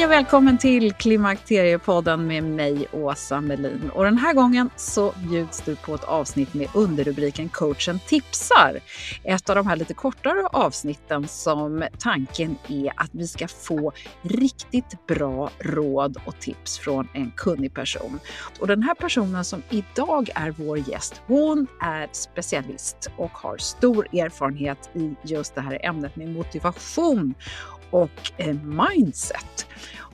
Hej och välkommen till Klimakteriepodden med mig, Åsa Melin. Och den här gången så bjuds du på ett avsnitt med underrubriken Coachen tipsar. Ett av de här lite kortare avsnitten som tanken är att vi ska få riktigt bra råd och tips från en kunnig person. Och den här personen som idag är vår gäst, hon är specialist och har stor erfarenhet i just det här ämnet med motivation och eh, mindset.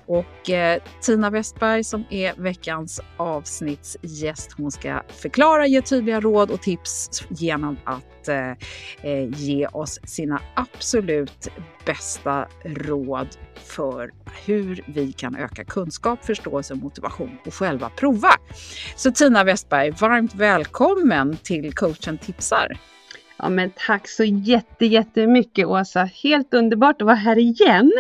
Och eh, Tina Westberg som är veckans avsnittsgäst, hon ska förklara, ge tydliga råd och tips genom att eh, eh, ge oss sina absolut bästa råd för hur vi kan öka kunskap, förståelse och motivation och själva prova. Så Tina Westberg, varmt välkommen till Coachen tipsar. Ja, men tack så jätte, jättemycket Åsa. Helt underbart att vara här igen.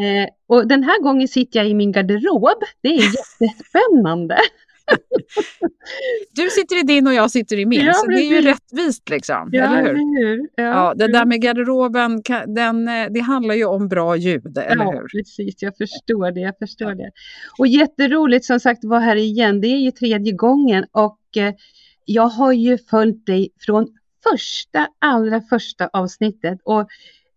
Eh, och den här gången sitter jag i min garderob. Det är jättespännande. Du sitter i din och jag sitter i min, Ja, så det är ju rättvist liksom, Ja, eller hur? Ja, Ja, det där med garderoben, den, eh, det handlar ju om bra ljud, eller ja, hur? precis. Jag förstår det. Jag förstår det. Och jätteroligt som sagt att vara här igen. Det är ju tredje gången och eh, jag har ju följt dig från första, allra första avsnittet och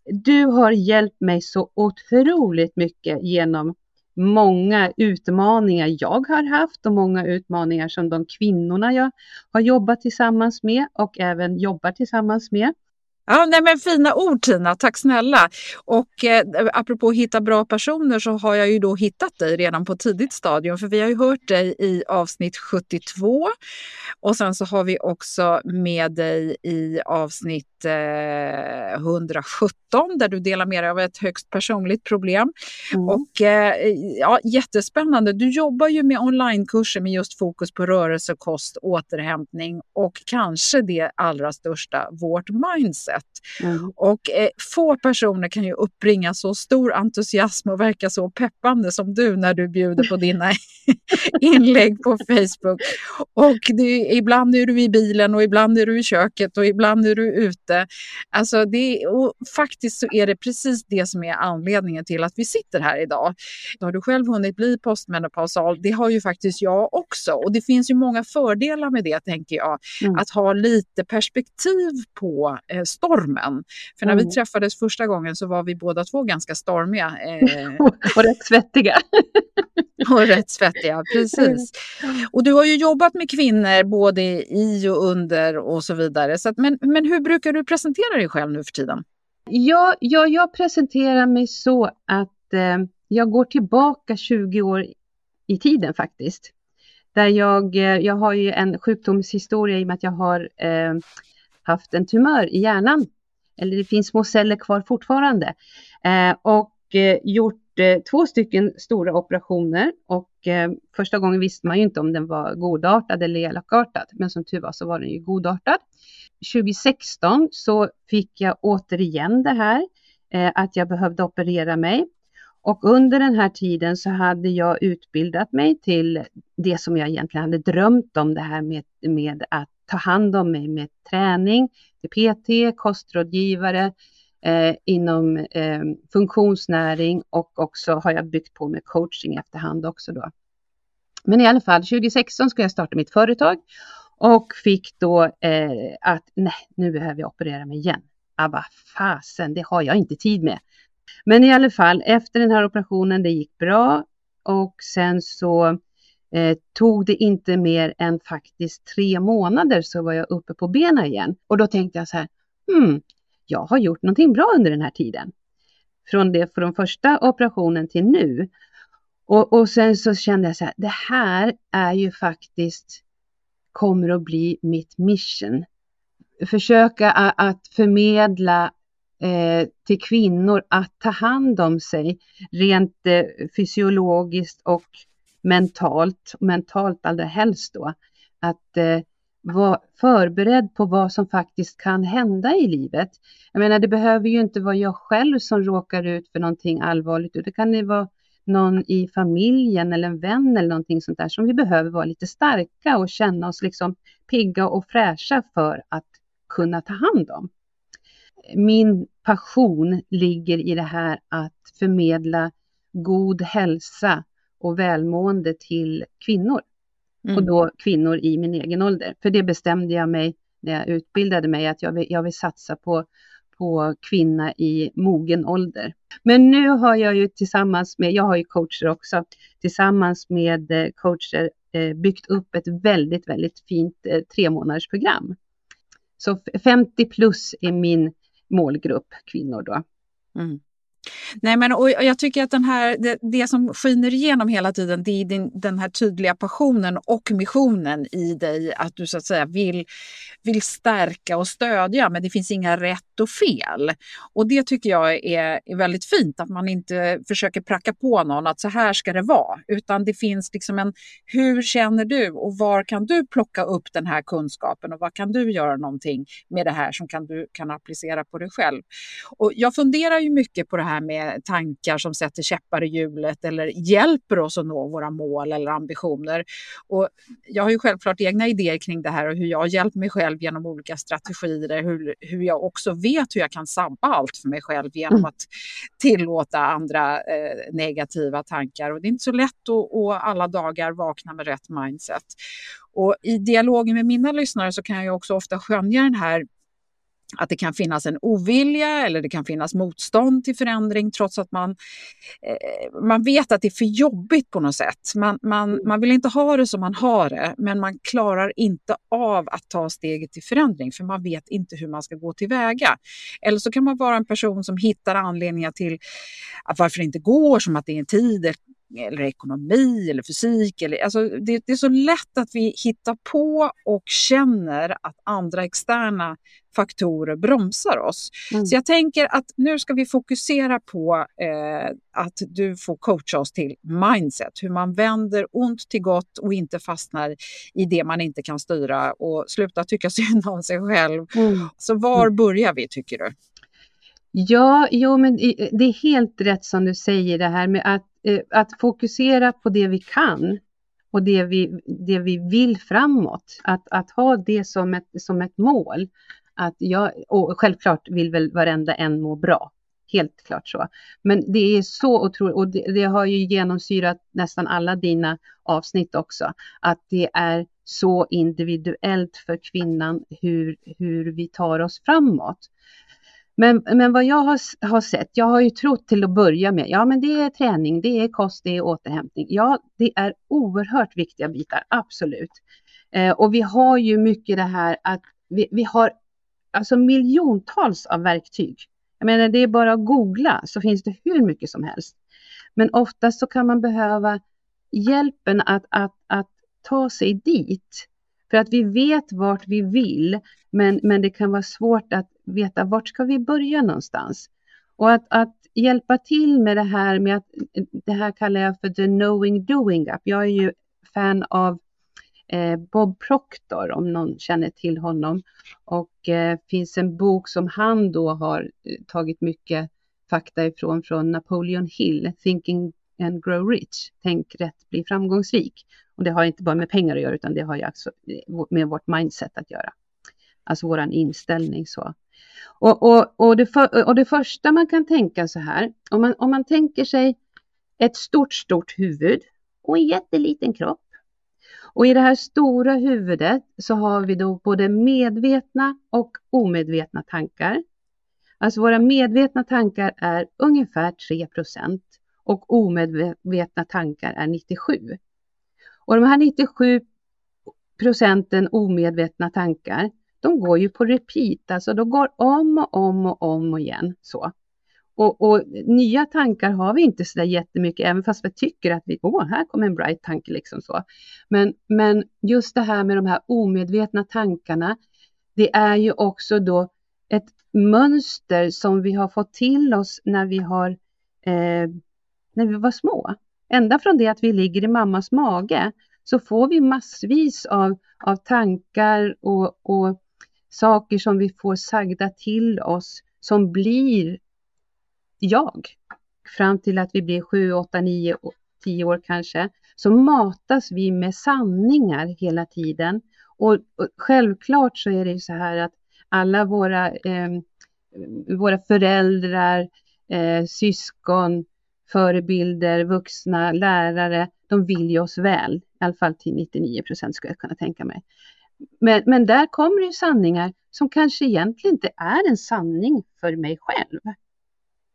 du har hjälpt mig så otroligt mycket genom många utmaningar jag har haft och många utmaningar som de kvinnorna jag har jobbat tillsammans med och även jobbar tillsammans med. Ja, nej, men fina ord Tina, tack snälla. Och eh, apropå hitta bra personer så har jag ju då hittat dig redan på tidigt stadium, för vi har ju hört dig i avsnitt 72 och sen så har vi också med dig i avsnitt eh, 117 där du delar med dig av ett högst personligt problem. Mm. Och eh, ja, jättespännande. Du jobbar ju med onlinekurser med just fokus på rörelse, kost, återhämtning och kanske det allra största, vårt mindset. Mm. Och eh, få personer kan ju uppbringa så stor entusiasm och verka så peppande som du när du bjuder på dina inlägg på Facebook. Och det, ibland är du i bilen och ibland är du i köket och ibland är du ute. Alltså det, och faktiskt så är det precis det som är anledningen till att vi sitter här idag. Då har du själv hunnit bli postmenopausal. Det har ju faktiskt jag också. Och det finns ju många fördelar med det, tänker jag. Mm. Att ha lite perspektiv på eh, stormen. För när vi Mm. träffades första gången så var vi båda två ganska stormiga. Eh, Och rätt svettiga. och rätt svettiga, precis. Och du har ju jobbat med kvinnor både i och under och så vidare. Så att, men, men hur brukar du presentera dig själv nu för tiden? Ja, ja, jag presenterar mig så att eh, jag går tillbaka 20 år i tiden faktiskt. Där jag, eh, jag har ju en sjukdomshistoria i och med att jag har eh, haft en tumör i hjärnan. Eller det finns små celler kvar fortfarande. Eh, och eh, gjort eh, två stycken stora operationer. Och eh, första gången visste man ju inte om den var godartad eller elakartad. Men som tur var så var den ju godartad. 2016 så fick jag återigen det här eh, att jag behövde operera mig. Och under den här tiden så hade jag utbildat mig till det som jag egentligen hade drömt om, det här med, med att ta hand om mig med träning, PT, kostrådgivare eh, inom eh, funktionsnäring och också har jag byggt på med coaching efterhand också då. Men i alla fall, 2016 ska jag starta mitt företag och fick då eh, att nej, nu behöver jag operera mig igen. Ah, vad fasen, det har jag inte tid med. Men i alla fall, efter den här operationen, det gick bra och sen så eh, tog det inte mer än faktiskt tre månader så var jag uppe på benen igen. Och då tänkte jag så här, hmm, jag har gjort någonting bra under den här tiden. Från, det, från första operationen till nu. Och, och sen så kände jag så här, det här är ju faktiskt, kommer att bli mitt mission. Försöka att förmedla eh, till kvinnor att ta hand om sig rent eh, fysiologiskt och mentalt, mentalt allra helst då. Att eh, vara förberedd på vad som faktiskt kan hända i livet. Jag menar, det behöver ju inte vara jag själv som råkar ut för någonting allvarligt, det kan ju vara någon i familjen eller en vän eller någonting sånt där som vi behöver vara lite starka och känna oss liksom pigga och fräscha för att kunna ta hand om. Min passion ligger i det här att förmedla god hälsa och välmående till kvinnor. Mm. Och då kvinnor i min egen ålder. För det bestämde jag mig när jag utbildade mig att jag vill, jag vill satsa på, på kvinna i mogen ålder. Men nu har jag ju tillsammans med, jag har ju coacher också, tillsammans med eh, coacher eh, byggt upp ett väldigt, väldigt fint eh, tre månaders program. Så 50 plus är min målgrupp kvinnor då. Mm. Nej, men och jag tycker att den här, det, det som skiner igenom hela tiden det är din, den här tydliga passionen och missionen i dig. Att du så att säga vill, vill stärka och stödja men det finns inga rätt och fel. Och det tycker jag är, är väldigt fint att man inte försöker pracka på någon att så här ska det vara. Utan det finns liksom en hur känner du och var kan du plocka upp den här kunskapen och vad kan du göra någonting med det här som kan du kan applicera på dig själv. Och jag funderar ju mycket på det här med tankar som sätter käppar i hjulet eller hjälper oss att nå våra mål eller ambitioner. Och jag har ju självklart egna idéer kring det här och hur jag hjälpt mig själv genom olika strategier, hur, hur jag också vet hur jag kan sabba allt för mig själv genom att tillåta andra eh, negativa tankar. Och det är inte så lätt att, att alla dagar vakna med rätt mindset. Och i dialogen med mina lyssnare så kan jag också ofta skönja den här att det kan finnas en ovilja eller det kan finnas motstånd till förändring trots att man, eh, man vet att det är för jobbigt på något sätt. Man, man, mm. man vill inte ha det som man har det, men man klarar inte av att ta steget till förändring för man vet inte hur man ska gå tillväga. Eller så kan man vara en person som hittar anledningar till att varför det inte går, som att det är en tid eller ekonomi eller fysik. Eller, alltså det, det, är så lätt att vi hittar på och känner att andra externa faktorer bromsar oss. Mm. Så jag tänker att nu ska vi fokusera på eh, att du får coacha oss till mindset, hur man vänder ont till gott och inte fastnar i det man inte kan styra och sluta tycka synd om sig själv. Mm. Så var mm. börjar vi tycker du? Ja, jo, men det är helt rätt som du säger det här med att Eh, att fokusera på det vi kan och det vi, det vi vill framåt. Att, att ha det som ett, som ett mål. Att jag, och självklart vill väl varenda en må bra. Helt klart så. Men det är så otroligt, och det, det har ju genomsyrat nästan alla dina avsnitt också, att det är så individuellt för kvinnan hur, hur vi tar oss framåt. Men, men vad jag har, har sett, jag har ju trott till att börja med, ja men det är träning, det är kost, det är återhämtning. Ja, det är oerhört viktiga bitar, absolut. Eh, och vi har ju mycket det här att vi, vi har alltså miljontals av verktyg. Jag menar, det är bara att googla så finns det hur mycket som helst. Men oftast så kan man behöva hjälpen att, att, att ta sig dit. För att vi vet vart vi vill, men, men det kan vara svårt att veta vart ska vi börja någonstans. Och att, att hjälpa till med det här med att, det här kallar jag för the knowing doing up. Jag är ju fan av eh, Bob Proctor om någon känner till honom. Och eh, finns en bok som han då har eh, tagit mycket fakta ifrån från Napoleon Hill, Thinking and Grow Rich, Tänk rätt, bli framgångsrik. Och det har inte bara med pengar att göra utan det har ju också eh, med vårt mindset att göra. Alltså våran inställning så. Och, och, och, det för, och det första man kan tänka så här, om man, om man tänker sig ett stort, stort huvud och en jätteliten kropp. Och i det här stora huvudet så har vi då både medvetna och omedvetna tankar. Alltså våra medvetna tankar är ungefär 3% och omedvetna tankar är 97. Och de här 97 procenten omedvetna tankar, de går ju på repeat, alltså de går om och om och om igen så. Och, och, nya tankar har vi inte så där jättemycket, även fast vi tycker att vi, åh, här kommer en bright tanke liksom så. Men, men just det här med de här omedvetna tankarna, det är ju också då ett mönster som vi har fått till oss när vi har, eh, när vi var små. Ända från det att vi ligger i mammas mage så får vi massvis av, av tankar och, och saker som vi får sagda till oss som blir jag. Fram till att vi blir 7, 8, 9, 10 år kanske, så matas vi med sanningar hela tiden. Och, och självklart så är det ju så här att alla våra, eh, våra föräldrar, eh, syskon, förebilder, vuxna, lärare, de vill ju oss väl. I alla fall till 99 procent skulle jag kunna tänka mig. Men, men där kommer det sanningar som kanske egentligen inte är en sanning för mig själv.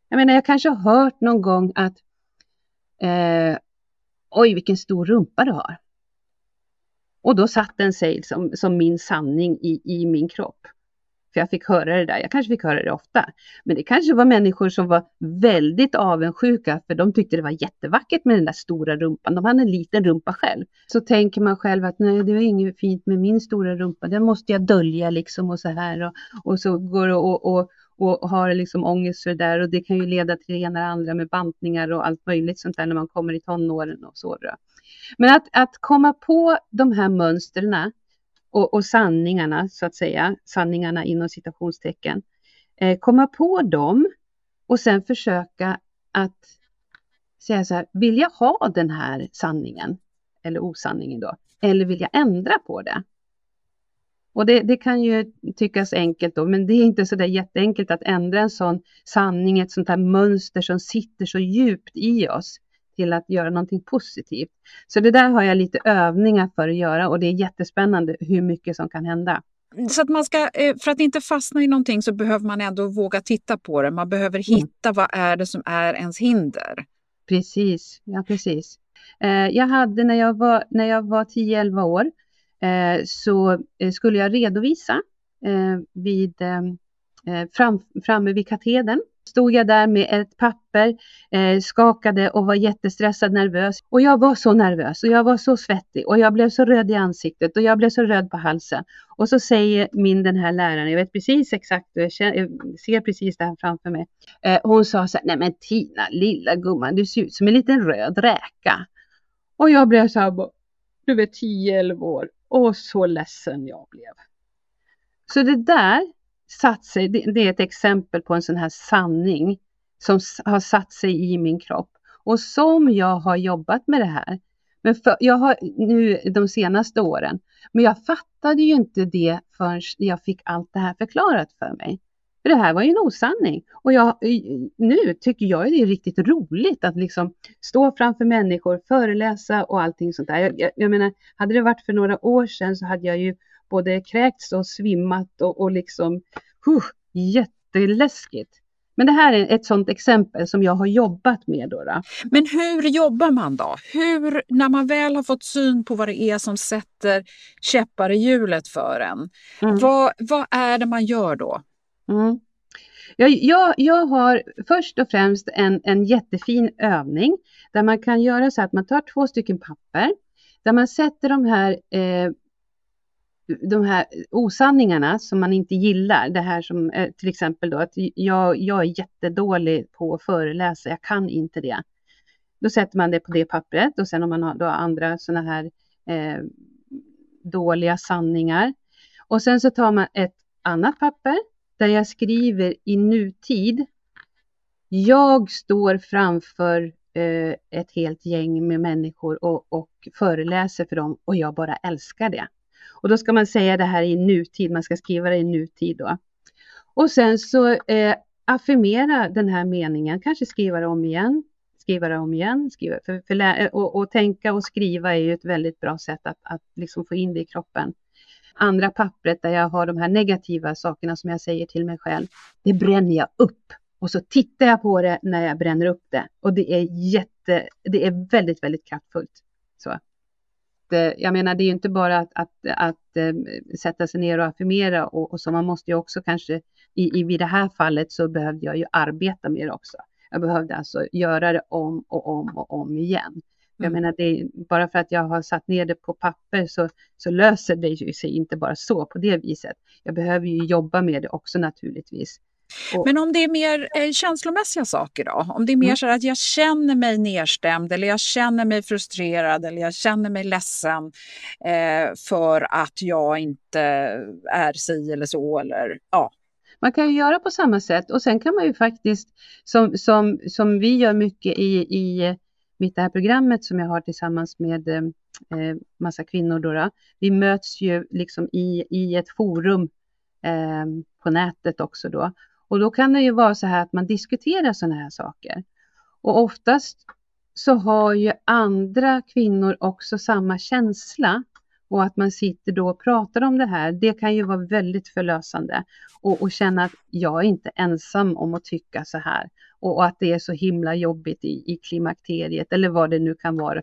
Jag menar, jag kanske har hört någon gång att eh, oj, vilken stor rumpa du har. Och då satt den sig som, som min sanning i, i min kropp. För jag fick höra det där. Jag kanske fick höra det ofta. Men det kanske var människor som var väldigt avundsjuka för de tyckte det var jättevackert med den där stora rumpan. De hade en liten rumpa själv. Så tänker man själv att nej, det är inget fint med min stora rumpa. Den måste jag dölja liksom och så här. Och, och så går det och, och, och har liksom ångest för det där och det kan ju leda till det ena och andra med bantningar och allt möjligt sånt där när man kommer i tonåren och så. Då. Men att, att komma på de här mönstren och, och sanningarna så att säga, sanningarna inom citationstecken, eh, komma på dem och sen försöka att säga så här, vill jag ha den här sanningen eller osanningen då? Eller vill jag ändra på det? Och det, det, kan ju tyckas enkelt då, men det är inte så där jätteenkelt att ändra en sån sanning, ett sånt här mönster som sitter så djupt i oss till att göra någonting positivt. Så det där har jag lite övningar för att göra och det är jättespännande hur mycket som kan hända. Så att man ska, eh, för att inte fastna i någonting så behöver man ändå våga titta på det. Man behöver mm. hitta mm. vad är det som är ens hinder. Precis, ja precis. Eh, jag hade när jag var, när jag var 10-11 år Eh, så skulle jag redovisa vid, fram, framme vid katedern. Stod jag där med ett papper, eh, skakade och var jättestressad, nervös. Och jag var så nervös och jag var så svettig och jag blev så röd i ansiktet och jag blev så röd på halsen. Och så säger min den här läraren, jag vet precis exakt, jag, känner, jag ser precis det här framför mig. Eh, hon sa så här, nej men Tina, lilla gumman, du ser ut som en liten röd räka. Och jag blev så här, du vet 10-11 år och så ledsen jag blev. Så det där satt sig, det, är ett exempel på en sån här sanning som har satt sig i min kropp. Och som jag har jobbat med det här. Men för, jag har nu de senaste åren, men jag fattade ju inte det förrän jag fick allt det här förklarat för mig. För det här var ju en osanning. Och jag, nu tycker jag det är riktigt roligt att liksom stå framför människor, föreläsa och allting sånt där. Jag, jag, jag menar, hade det varit för några år sedan så hade jag ju både kräkts och svimmat och, och liksom, huh, jätteläskigt. Men det här är ett sådant exempel som jag har jobbat med. Då, då. Men hur jobbar man då? Hur, när man väl har fått syn på vad det är som sätter käppar i hjulet för en, mm. vad, vad är det man gör då? Mm. Jag, jag, jag har först och främst en, en jättefin övning där man kan göra så att man tar två stycken papper där man sätter de här, eh, de här osanningarna som man inte gillar. Det här som eh, till exempel då att jag, jag är jättedålig på att föreläsa, jag kan inte det. Då sätter man det på det pappret och sen om man har då andra sådana här eh, dåliga sanningar. Och sen så tar man ett annat papper där jag skriver i nutid. Jag står framför eh, ett helt gäng med människor och, och föreläser för dem och jag bara älskar det. Och då ska man säga det här i nutid, man ska skriva det i nutid då. Och sen så eh, affirmera den här meningen, kanske skriva det om igen, skriva det om igen, skriva, för, för, eh, och, och, tänka och skriva är ju ett väldigt bra sätt att, att liksom få in det i kroppen andra pappret där jag har de här negativa sakerna som jag säger till mig själv, det bränner jag upp. Och så tittar jag på det när jag bränner upp det. Och det är jätte, det är väldigt, väldigt kraftfullt. Så eh, jag menar, det är ju inte bara att, att, att äh, sätta sig ner och affirmera och, och, så, man måste ju också kanske, i, i, vid det här fallet så behövde jag ju arbeta mer också. Jag behövde alltså göra det om och om och om igen. Jag mm. menar, det, bara för att jag har satt ner det på papper så, så löser det ju sig inte bara så på det viset. Jag behöver ju jobba med det också naturligtvis. Och... Men om det är mer eh, känslomässiga saker då? Om det är mer mm. så att jag känner mig nedstämd eller jag känner mig frustrerad eller jag känner mig ledsen eh, för att jag inte är si eller så eller ja. Man kan ju göra på samma sätt och sen kan man ju faktiskt som, som, som vi gör mycket i, i mitt det här programmet som jag har tillsammans med eh, massa kvinnor. Då, då, Vi möts ju liksom i, i ett forum eh, på nätet också då. Och då kan det ju vara så här att man diskuterar sådana här saker. Och oftast så har ju andra kvinnor också samma känsla och att man sitter då och pratar om det här, det kan ju vara väldigt förlösande och, och känna att jag är inte ensam om att tycka så här och, och att det är så himla jobbigt i, i klimakteriet eller vad det nu kan vara.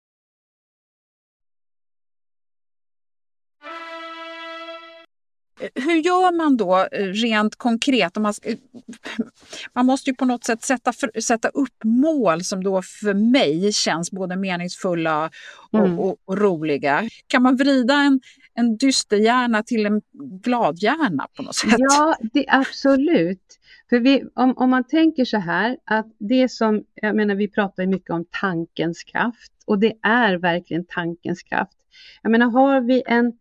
Hur gör man då eh, rent konkret? Om man, eh, man måste ju på något sätt sätta, för, sätta upp mål som då för mig känns både meningsfulla och, mm. och, och roliga. Kan man vrida en, en dysterhjärna till en gladhjärna på något sätt? Ja, det, absolut. För vi, om, om man tänker så här att det som, jag menar vi pratar mycket om tankens kraft och det är verkligen tankens kraft. Jag menar har vi en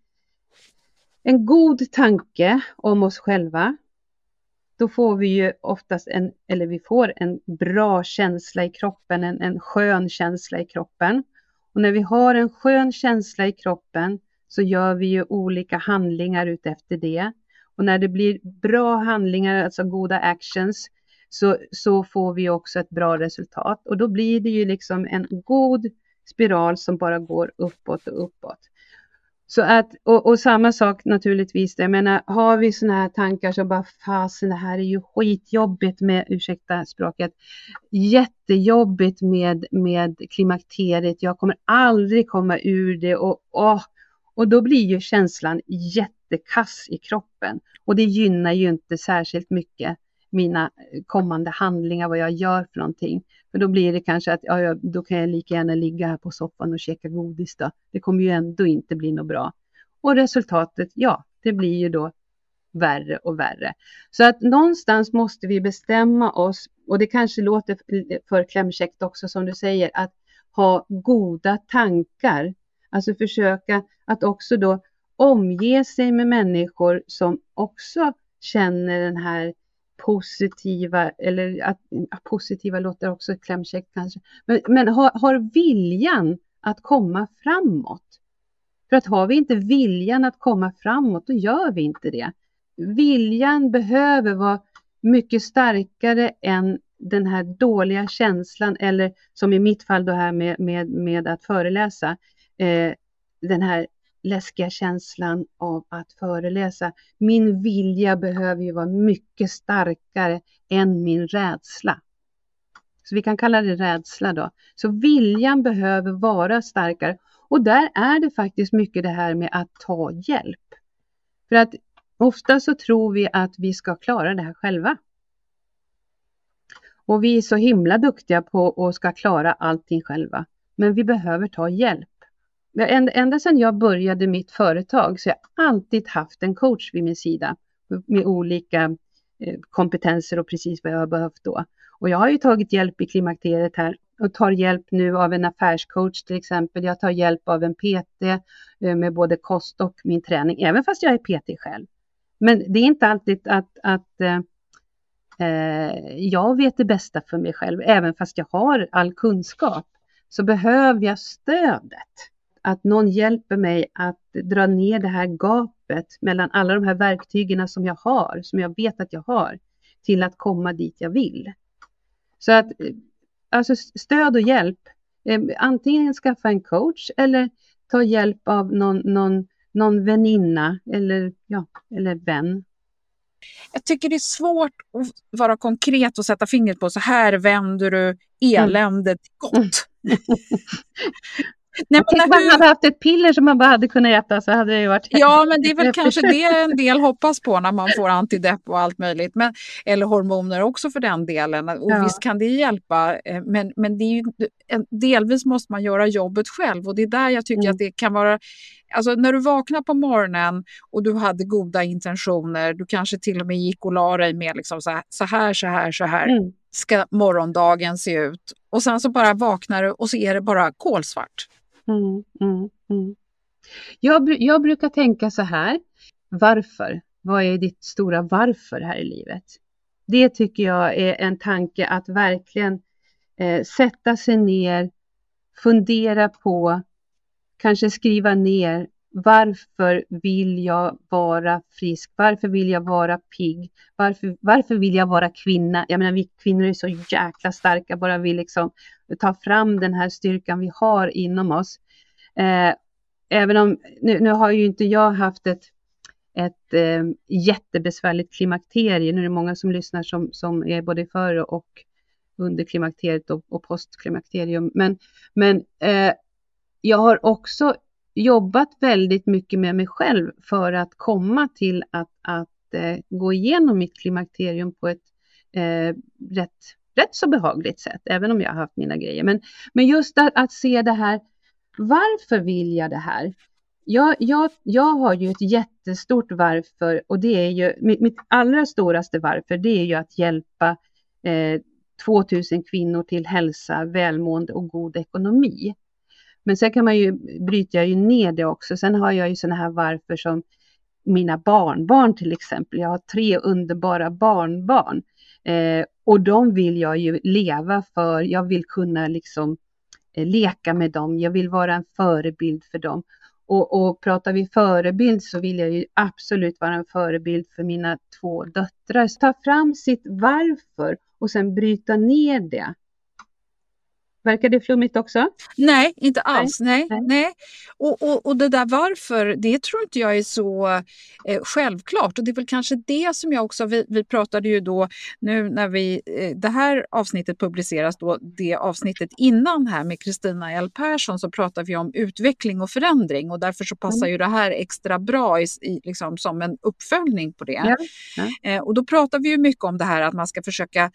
en god tanke om oss själva, då får vi ju oftast en, eller vi får en bra känsla i kroppen, en, en skön känsla i kroppen. Och när vi har en skön känsla i kroppen så gör vi ju olika handlingar utefter det. Och när det blir bra handlingar, alltså goda actions, så, så får vi också ett bra resultat. Och då blir det ju liksom en god spiral som bara går uppåt och uppåt. Så att, och, och, samma sak naturligtvis, jag menar, har vi sådana här tankar som bara fasen det här är ju skitjobbigt med, ursäkta språket, jättejobbigt med, med klimakteriet, jag kommer aldrig komma ur det. Och, åh, och då blir ju känslan jättekass i kroppen. Och det gynnar ju inte särskilt mycket mina kommande handlingar, vad jag gör för någonting. För då blir det kanske att ja, då kan jag lika gärna ligga här på soffan och käka godis då. Det kommer ju ändå inte bli något bra. Och resultatet, ja, det blir ju då värre och värre. Så att någonstans måste vi bestämma oss, och det kanske låter för klämkäckt också som du säger, att ha goda tankar. Alltså försöka att också då omge sig med människor som också känner den här positiva, eller att, positiva låter också klämkäckt kanske, men, men har, har viljan att komma framåt. För att har vi inte viljan att komma framåt, då gör vi inte det. Viljan behöver vara mycket starkare än den här dåliga känslan eller som i mitt fall då här med, med, med att föreläsa, eh, den här läskiga känslan av att föreläsa. Min vilja behöver ju vara mycket starkare än min rädsla. Så vi kan kalla det rädsla då. Så viljan behöver vara starkare och där är det faktiskt mycket det här med att ta hjälp. För att ofta så tror vi att vi ska klara det här själva. Och vi är så himla duktiga på att ska klara allting själva. Men vi behöver ta hjälp. Ända sedan jag började mitt företag så har jag alltid haft en coach vid min sida med olika eh, kompetenser och precis vad jag har behövt då. Och jag har ju tagit hjälp i klimakteriet här och tar hjälp nu av en affärscoach till exempel. Jag tar hjälp av en PT eh, med både kost och min träning, även fast jag är PT själv. Men det är inte alltid att, att eh, eh, jag vet det bästa för mig själv, även fast jag har all kunskap, så behöver jag stödet. Att någon hjälper mig att dra ner det här gapet mellan alla de här verktygen som jag har, som jag vet att jag har, till att komma dit jag vill. Så att alltså stöd och hjälp, eh, antingen skaffa en coach eller ta hjälp av någon, någon, någon väninna eller, ja, eller vän jag tycker det är svårt att vara konkret och sätta fingret på så här vänder du eländet gott. Nej, men Tänk man hade haft ett piller som man bara hade kunnat äta så hade det varit... Ja, men det är väl kanske det en del hoppas på när man får antidepp och allt möjligt. Men, eller hormoner också för den delen. Och ja. visst kan det hjälpa, eh, men, men det är ju, delvis måste man göra jobbet själv och det är där jag tycker mm. att det kan vara Alltså när du vaknar på morgonen och du hade goda intentioner, du kanske till och med gick och la dig med liksom så här, så här, så här, så här mm. ska morgondagen se ut. Och sen så bara vaknar du och så är det bara kolsvart. Mm, mm, mm. Jag, jag brukar tänka så här, varför? Vad är ditt stora varför här i livet? Det tycker jag är en tanke att verkligen eh, sätta sig ner, fundera på, kanske skriva ner varför vill jag vara frisk? Varför vill jag vara pigg? Varför, varför vill jag vara kvinna? Jag menar, vi kvinnor är så jäkla starka, bara vi liksom tar fram den här styrkan vi har inom oss. Eh, även om, nu, nu, har ju inte jag haft ett, ett eh, jättebesvärligt klimakterie. Nu är det många som lyssnar som, som är både före och under klimakteriet och, och postklimakterium. Men, men eh, jag har också jobbat väldigt mycket med mig själv för att komma till att, att eh, gå igenom mitt klimakterium på ett eh, rätt, rätt så behagligt sätt, även om jag har haft mina grejer. Men, men just att, att se det här, varför vill jag det här? Jag, jag, jag har ju ett jättestort varför och det är ju mitt, mitt allra storaste varför, det är ju att hjälpa eh, 2000 kvinnor till hälsa, välmående och god ekonomi. Men sen kan man ju, bryter jag ju ner det också. Sen har jag ju sådana här varför som mina barnbarn till exempel. Jag har tre underbara barnbarn eh, och de vill jag ju leva för. Jag vill kunna liksom eh, leka med dem. Jag vill vara en förebild för dem. Och, och pratar vi förebild så vill jag ju absolut vara en förebild för mina två döttrar. Så ta fram sitt varför och sen bryta ner det. Verkar det flummigt också? Nej, inte alls. Nej. nej, nej. Och, och, och det där varför, det tror inte jag är så eh, självklart. Och det är väl kanske det som jag också, vi, vi pratade ju då nu när vi, eh, det här avsnittet publiceras då, det avsnittet innan här med Kristina L Persson så pratar vi om utveckling och förändring och därför så passar mm. ju det här extra bra i, i, liksom, som en uppföljning på det. Ja. Ja. Eh, och då pratar vi ju mycket om det här att man ska försöka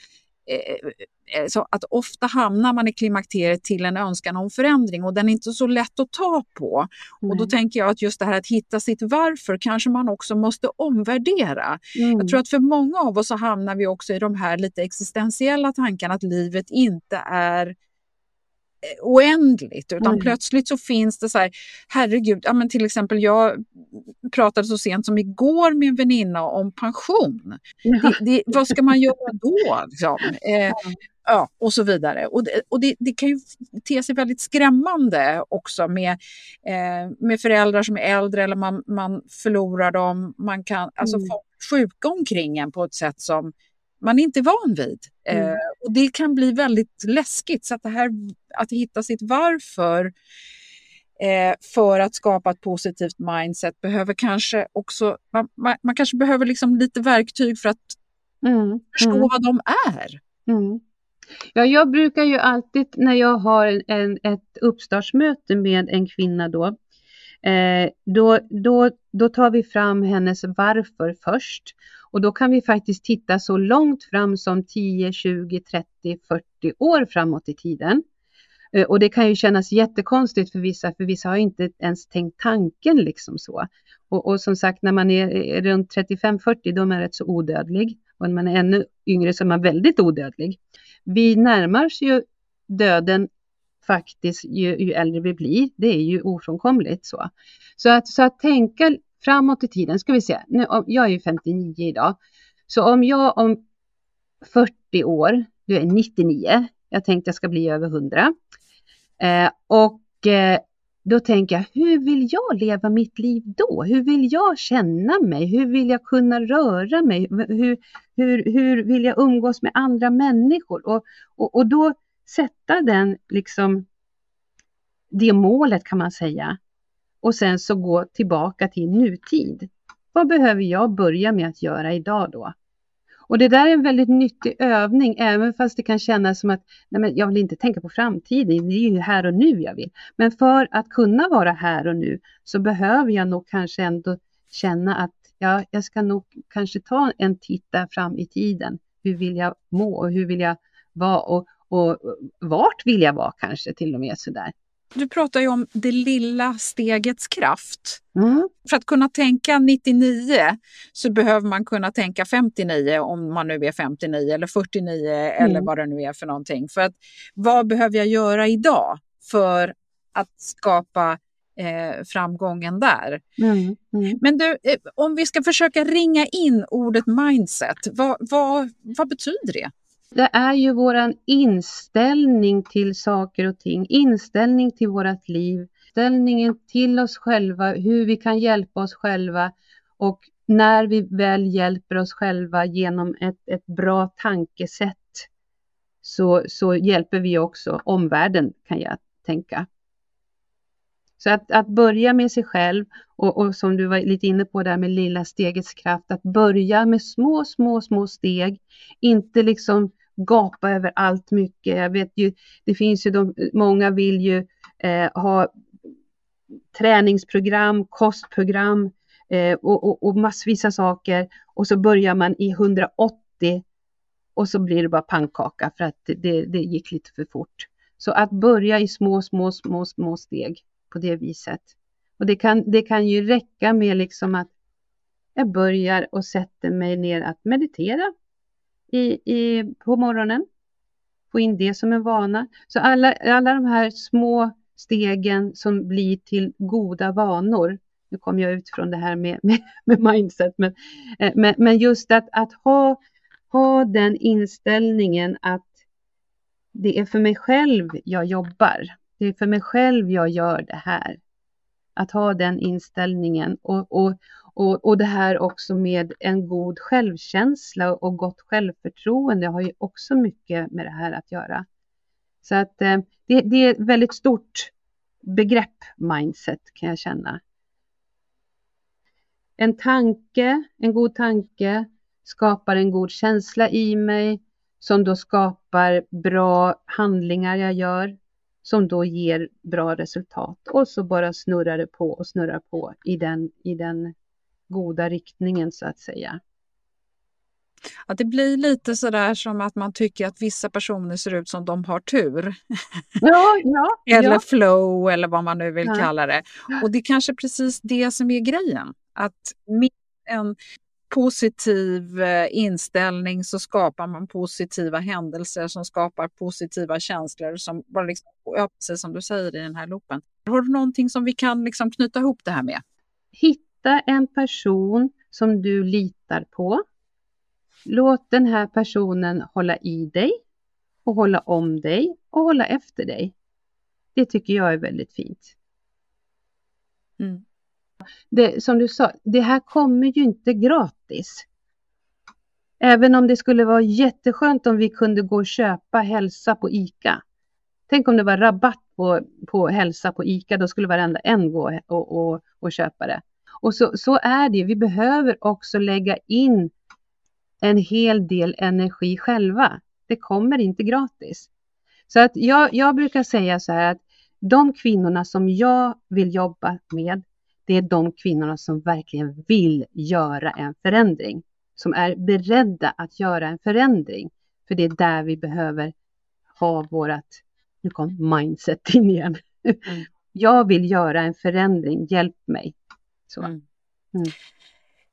så att ofta hamnar man i klimakteriet till en önskan om förändring och den är inte så lätt att ta på. Mm. Och då tänker jag att just det här att hitta sitt varför kanske man också måste omvärdera. Mm. Jag tror att för många av oss så hamnar vi också i de här lite existentiella tankarna att livet inte är oändligt utan mm. plötsligt så finns det så här, herregud, ja, men till exempel jag pratade så sent som igår med en väninna om pension. Det, det, vad ska man göra då? Liksom? Eh, ja, och så vidare. Och, det, och det, det, kan ju te sig väldigt skrämmande också med, eh, med föräldrar som är äldre eller man, man förlorar dem. Man kan alltså mm. få sjuka omkring en på ett sätt som man inte är van vid. Mm. Eh, och det kan bli väldigt läskigt. Så att det här att hitta sitt varför eh, för att skapa ett positivt mindset behöver kanske också, man, man, man kanske behöver liksom lite verktyg för att mm. förstå mm. vad de är. Mm. Ja, jag brukar ju alltid när jag har en, ett uppstartsmöte med en kvinna då, eh, Eh, då, då, då tar vi fram hennes varför först. Och då kan vi faktiskt titta så långt fram som 10, 20, 30, 40 år framåt i tiden. Eh, och det kan ju kännas jättekonstigt för vissa, för vissa har inte ens tänkt tanken liksom så. Och, och som sagt, när man är, är runt 35-40, då är man rätt så odödlig. Och när man är ännu yngre så är man väldigt odödlig. Vi närmar oss ju döden faktiskt ju, ju, äldre vi blir. Det är ju ofrånkomligt så. Så att, så att tänka framåt i tiden, ska vi se, nu, jag är ju 59 idag, så om jag om 40 år, du är 99, jag tänkte jag ska bli över 100, eh, och eh, då tänker jag, hur vill jag leva mitt liv då? Hur vill jag känna mig? Hur vill jag kunna röra mig? Hur, hur, hur vill jag umgås med andra människor? Och, och, och då sätta den, liksom, det målet kan man säga. Och sen så gå tillbaka till nutid. Vad behöver jag börja med att göra idag då? Och det där är en väldigt nyttig övning, även fast det kan kännas som att nej men jag vill inte tänka på framtiden, det är ju här och nu jag vill. Men för att kunna vara här och nu så behöver jag nog kanske ändå känna att ja, jag ska nog kanske ta en titt där fram i tiden. Hur vill jag må och hur vill jag vara och, och vart vill jag vara kanske till och med sådär. Du pratar ju om det lilla stegets kraft. Mm. För att kunna tänka 99 så behöver man kunna tänka 59 om man nu är 59 eller 49 mm. eller vad det nu är för någonting. För att vad behöver jag göra idag för att skapa eh, framgången där? Mm. mm. Men du, eh, om vi ska försöka ringa in ordet mindset, vad, vad, vad betyder det? Det är ju våran inställning till saker och ting, inställning till vårt liv, inställningen till oss själva, hur vi kan hjälpa oss själva och när vi väl hjälper oss själva genom ett, ett bra tankesätt så, så hjälper vi också omvärlden kan jag tänka. Så att, att börja med sig själv och, och, som du var lite inne på där med lilla stegets kraft, att börja med små, små, små steg, inte liksom gapa över allt mycket. Jag vet ju, det finns ju de, många vill ju eh, ha träningsprogram, kostprogram eh, och, och, och massvisa saker och så börjar man i 180 och så blir det bara pannkaka för att det, det gick lite för fort. Så att börja i små, små, små, små steg på det viset. Och det kan, det kan ju räcka med liksom att jag börjar och sätter mig ner att meditera i, i, på morgonen. Få in det som en vana. Så alla, alla de här små stegen som blir till goda vanor. Nu kom jag ut från det här med, med, med mindset, men, eh, men, men just att, att ha, ha den inställningen att det är för mig själv jag jobbar. Det är för mig själv jag gör det här. Att ha den inställningen och, och, och, och det här också med en god självkänsla och gott självförtroende har ju också mycket med det här att göra. Så att eh, det, det är ett väldigt stort begrepp, mindset, kan jag känna. En tanke, en god tanke skapar en god känsla i mig som då skapar bra handlingar jag gör som då ger bra resultat och så bara snurrar det på och snurrar på i den, i den goda riktningen så att säga. Att det blir lite sådär som att man tycker att vissa personer ser ut som de har tur. Ja, ja, eller ja. flow eller vad man nu vill kalla det. Och det är kanske precis det som är grejen. Att med en positiv eh, inställning så skapar man positiva händelser som skapar positiva känslor som bara liksom, ja, precis som du säger i den här loopen. Har du någonting som vi kan liksom knyta ihop det här med? Hitta en person som du litar på. Låt den här personen hålla i dig och hålla om dig och hålla efter dig. Det tycker jag är väldigt fint. Mm det, som du sa, det här kommer ju inte gratis. Även om det skulle vara jätteskönt om vi kunde gå och köpa hälsa på ICA. Tänk om det var rabatt på, på hälsa på ICA, då skulle varenda en gå och, och, och köpa det. Och så, så är det vi behöver också lägga in en hel del energi själva. Det kommer inte gratis. Så att jag, jag brukar säga så här att de kvinnorna som jag vill jobba med, det är de kvinnorna som verkligen vill göra en förändring, som är beredda att göra en förändring. För det är där vi behöver ha vårat, nu kom mindset in igen. Mm. Jag vill göra en förändring, hjälp mig. Så. Mm.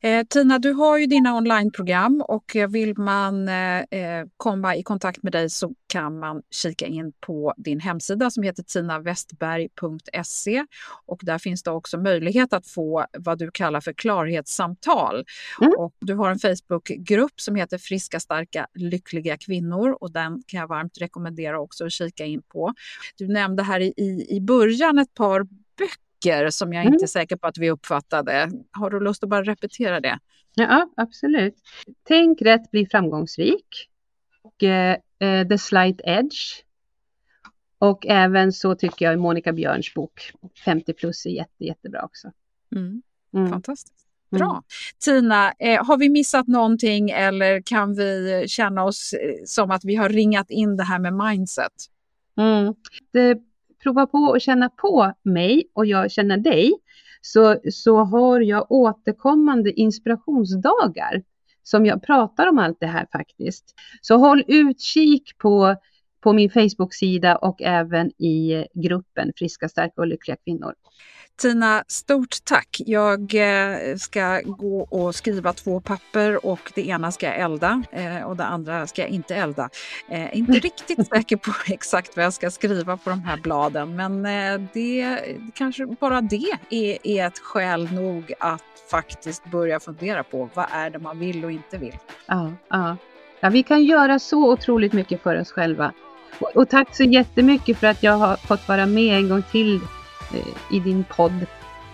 Eh, Tina, du har ju dina onlineprogram och vill man eh, eh, komma i kontakt med dig så kan man kika in på din hemsida som heter tinavestberg.se och där finns det också möjlighet att få vad du kallar för klarhetssamtal. Mm. Och du har en Facebookgrupp som heter Friska, starka, lyckliga kvinnor och den kan jag varmt rekommendera också att kika in på. Du nämnde här i, i början ett par böcker böcker som jag inte är mm. säker på att vi uppfattade. Har du lust att bara repetera det? Ja, absolut. Tänk rätt, bli framgångsrik. Och, eh, eh The Slight Edge. Och även så tycker jag Monica Björns bok 50 plus är jätte, jättebra också. Mm. Mm. Fantastiskt. Bra. Mm. Tina, eh, har vi missat någonting eller kan vi känna oss eh, som att vi har ringat in det här med mindset? Mm. Det prova på och känna på mig och jag känner dig så, så har jag återkommande inspirationsdagar som jag pratar om allt det här faktiskt. Så håll utkik på, på min Facebook-sida och även i gruppen Friska, starka och lyckliga kvinnor. Tina, stort tack. Jag eh, ska gå och skriva två papper och det ena ska jag elda eh, och det andra ska jag inte elda. Eh, inte riktigt säker på exakt vad jag ska skriva på de här bladen men det kanske bara det är, är ett skäl nog att faktiskt börja fundera på vad är det man vill och inte vill. Ja, ja. ja vi kan göra så otroligt mycket för oss själva. Och, och tack så jättemycket för att jag har fått vara med en gång till i din podd,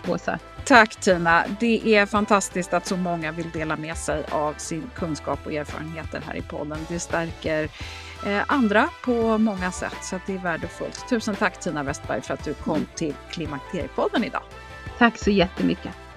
Åsa. Tack Tina! Det är fantastiskt att så många vill dela med sig av sin kunskap och erfarenheter här i podden. Det stärker eh, andra på många sätt, så det är värdefullt. Tusen tack Tina Westberg för att du kom till Klimakteriepodden idag. Tack så jättemycket.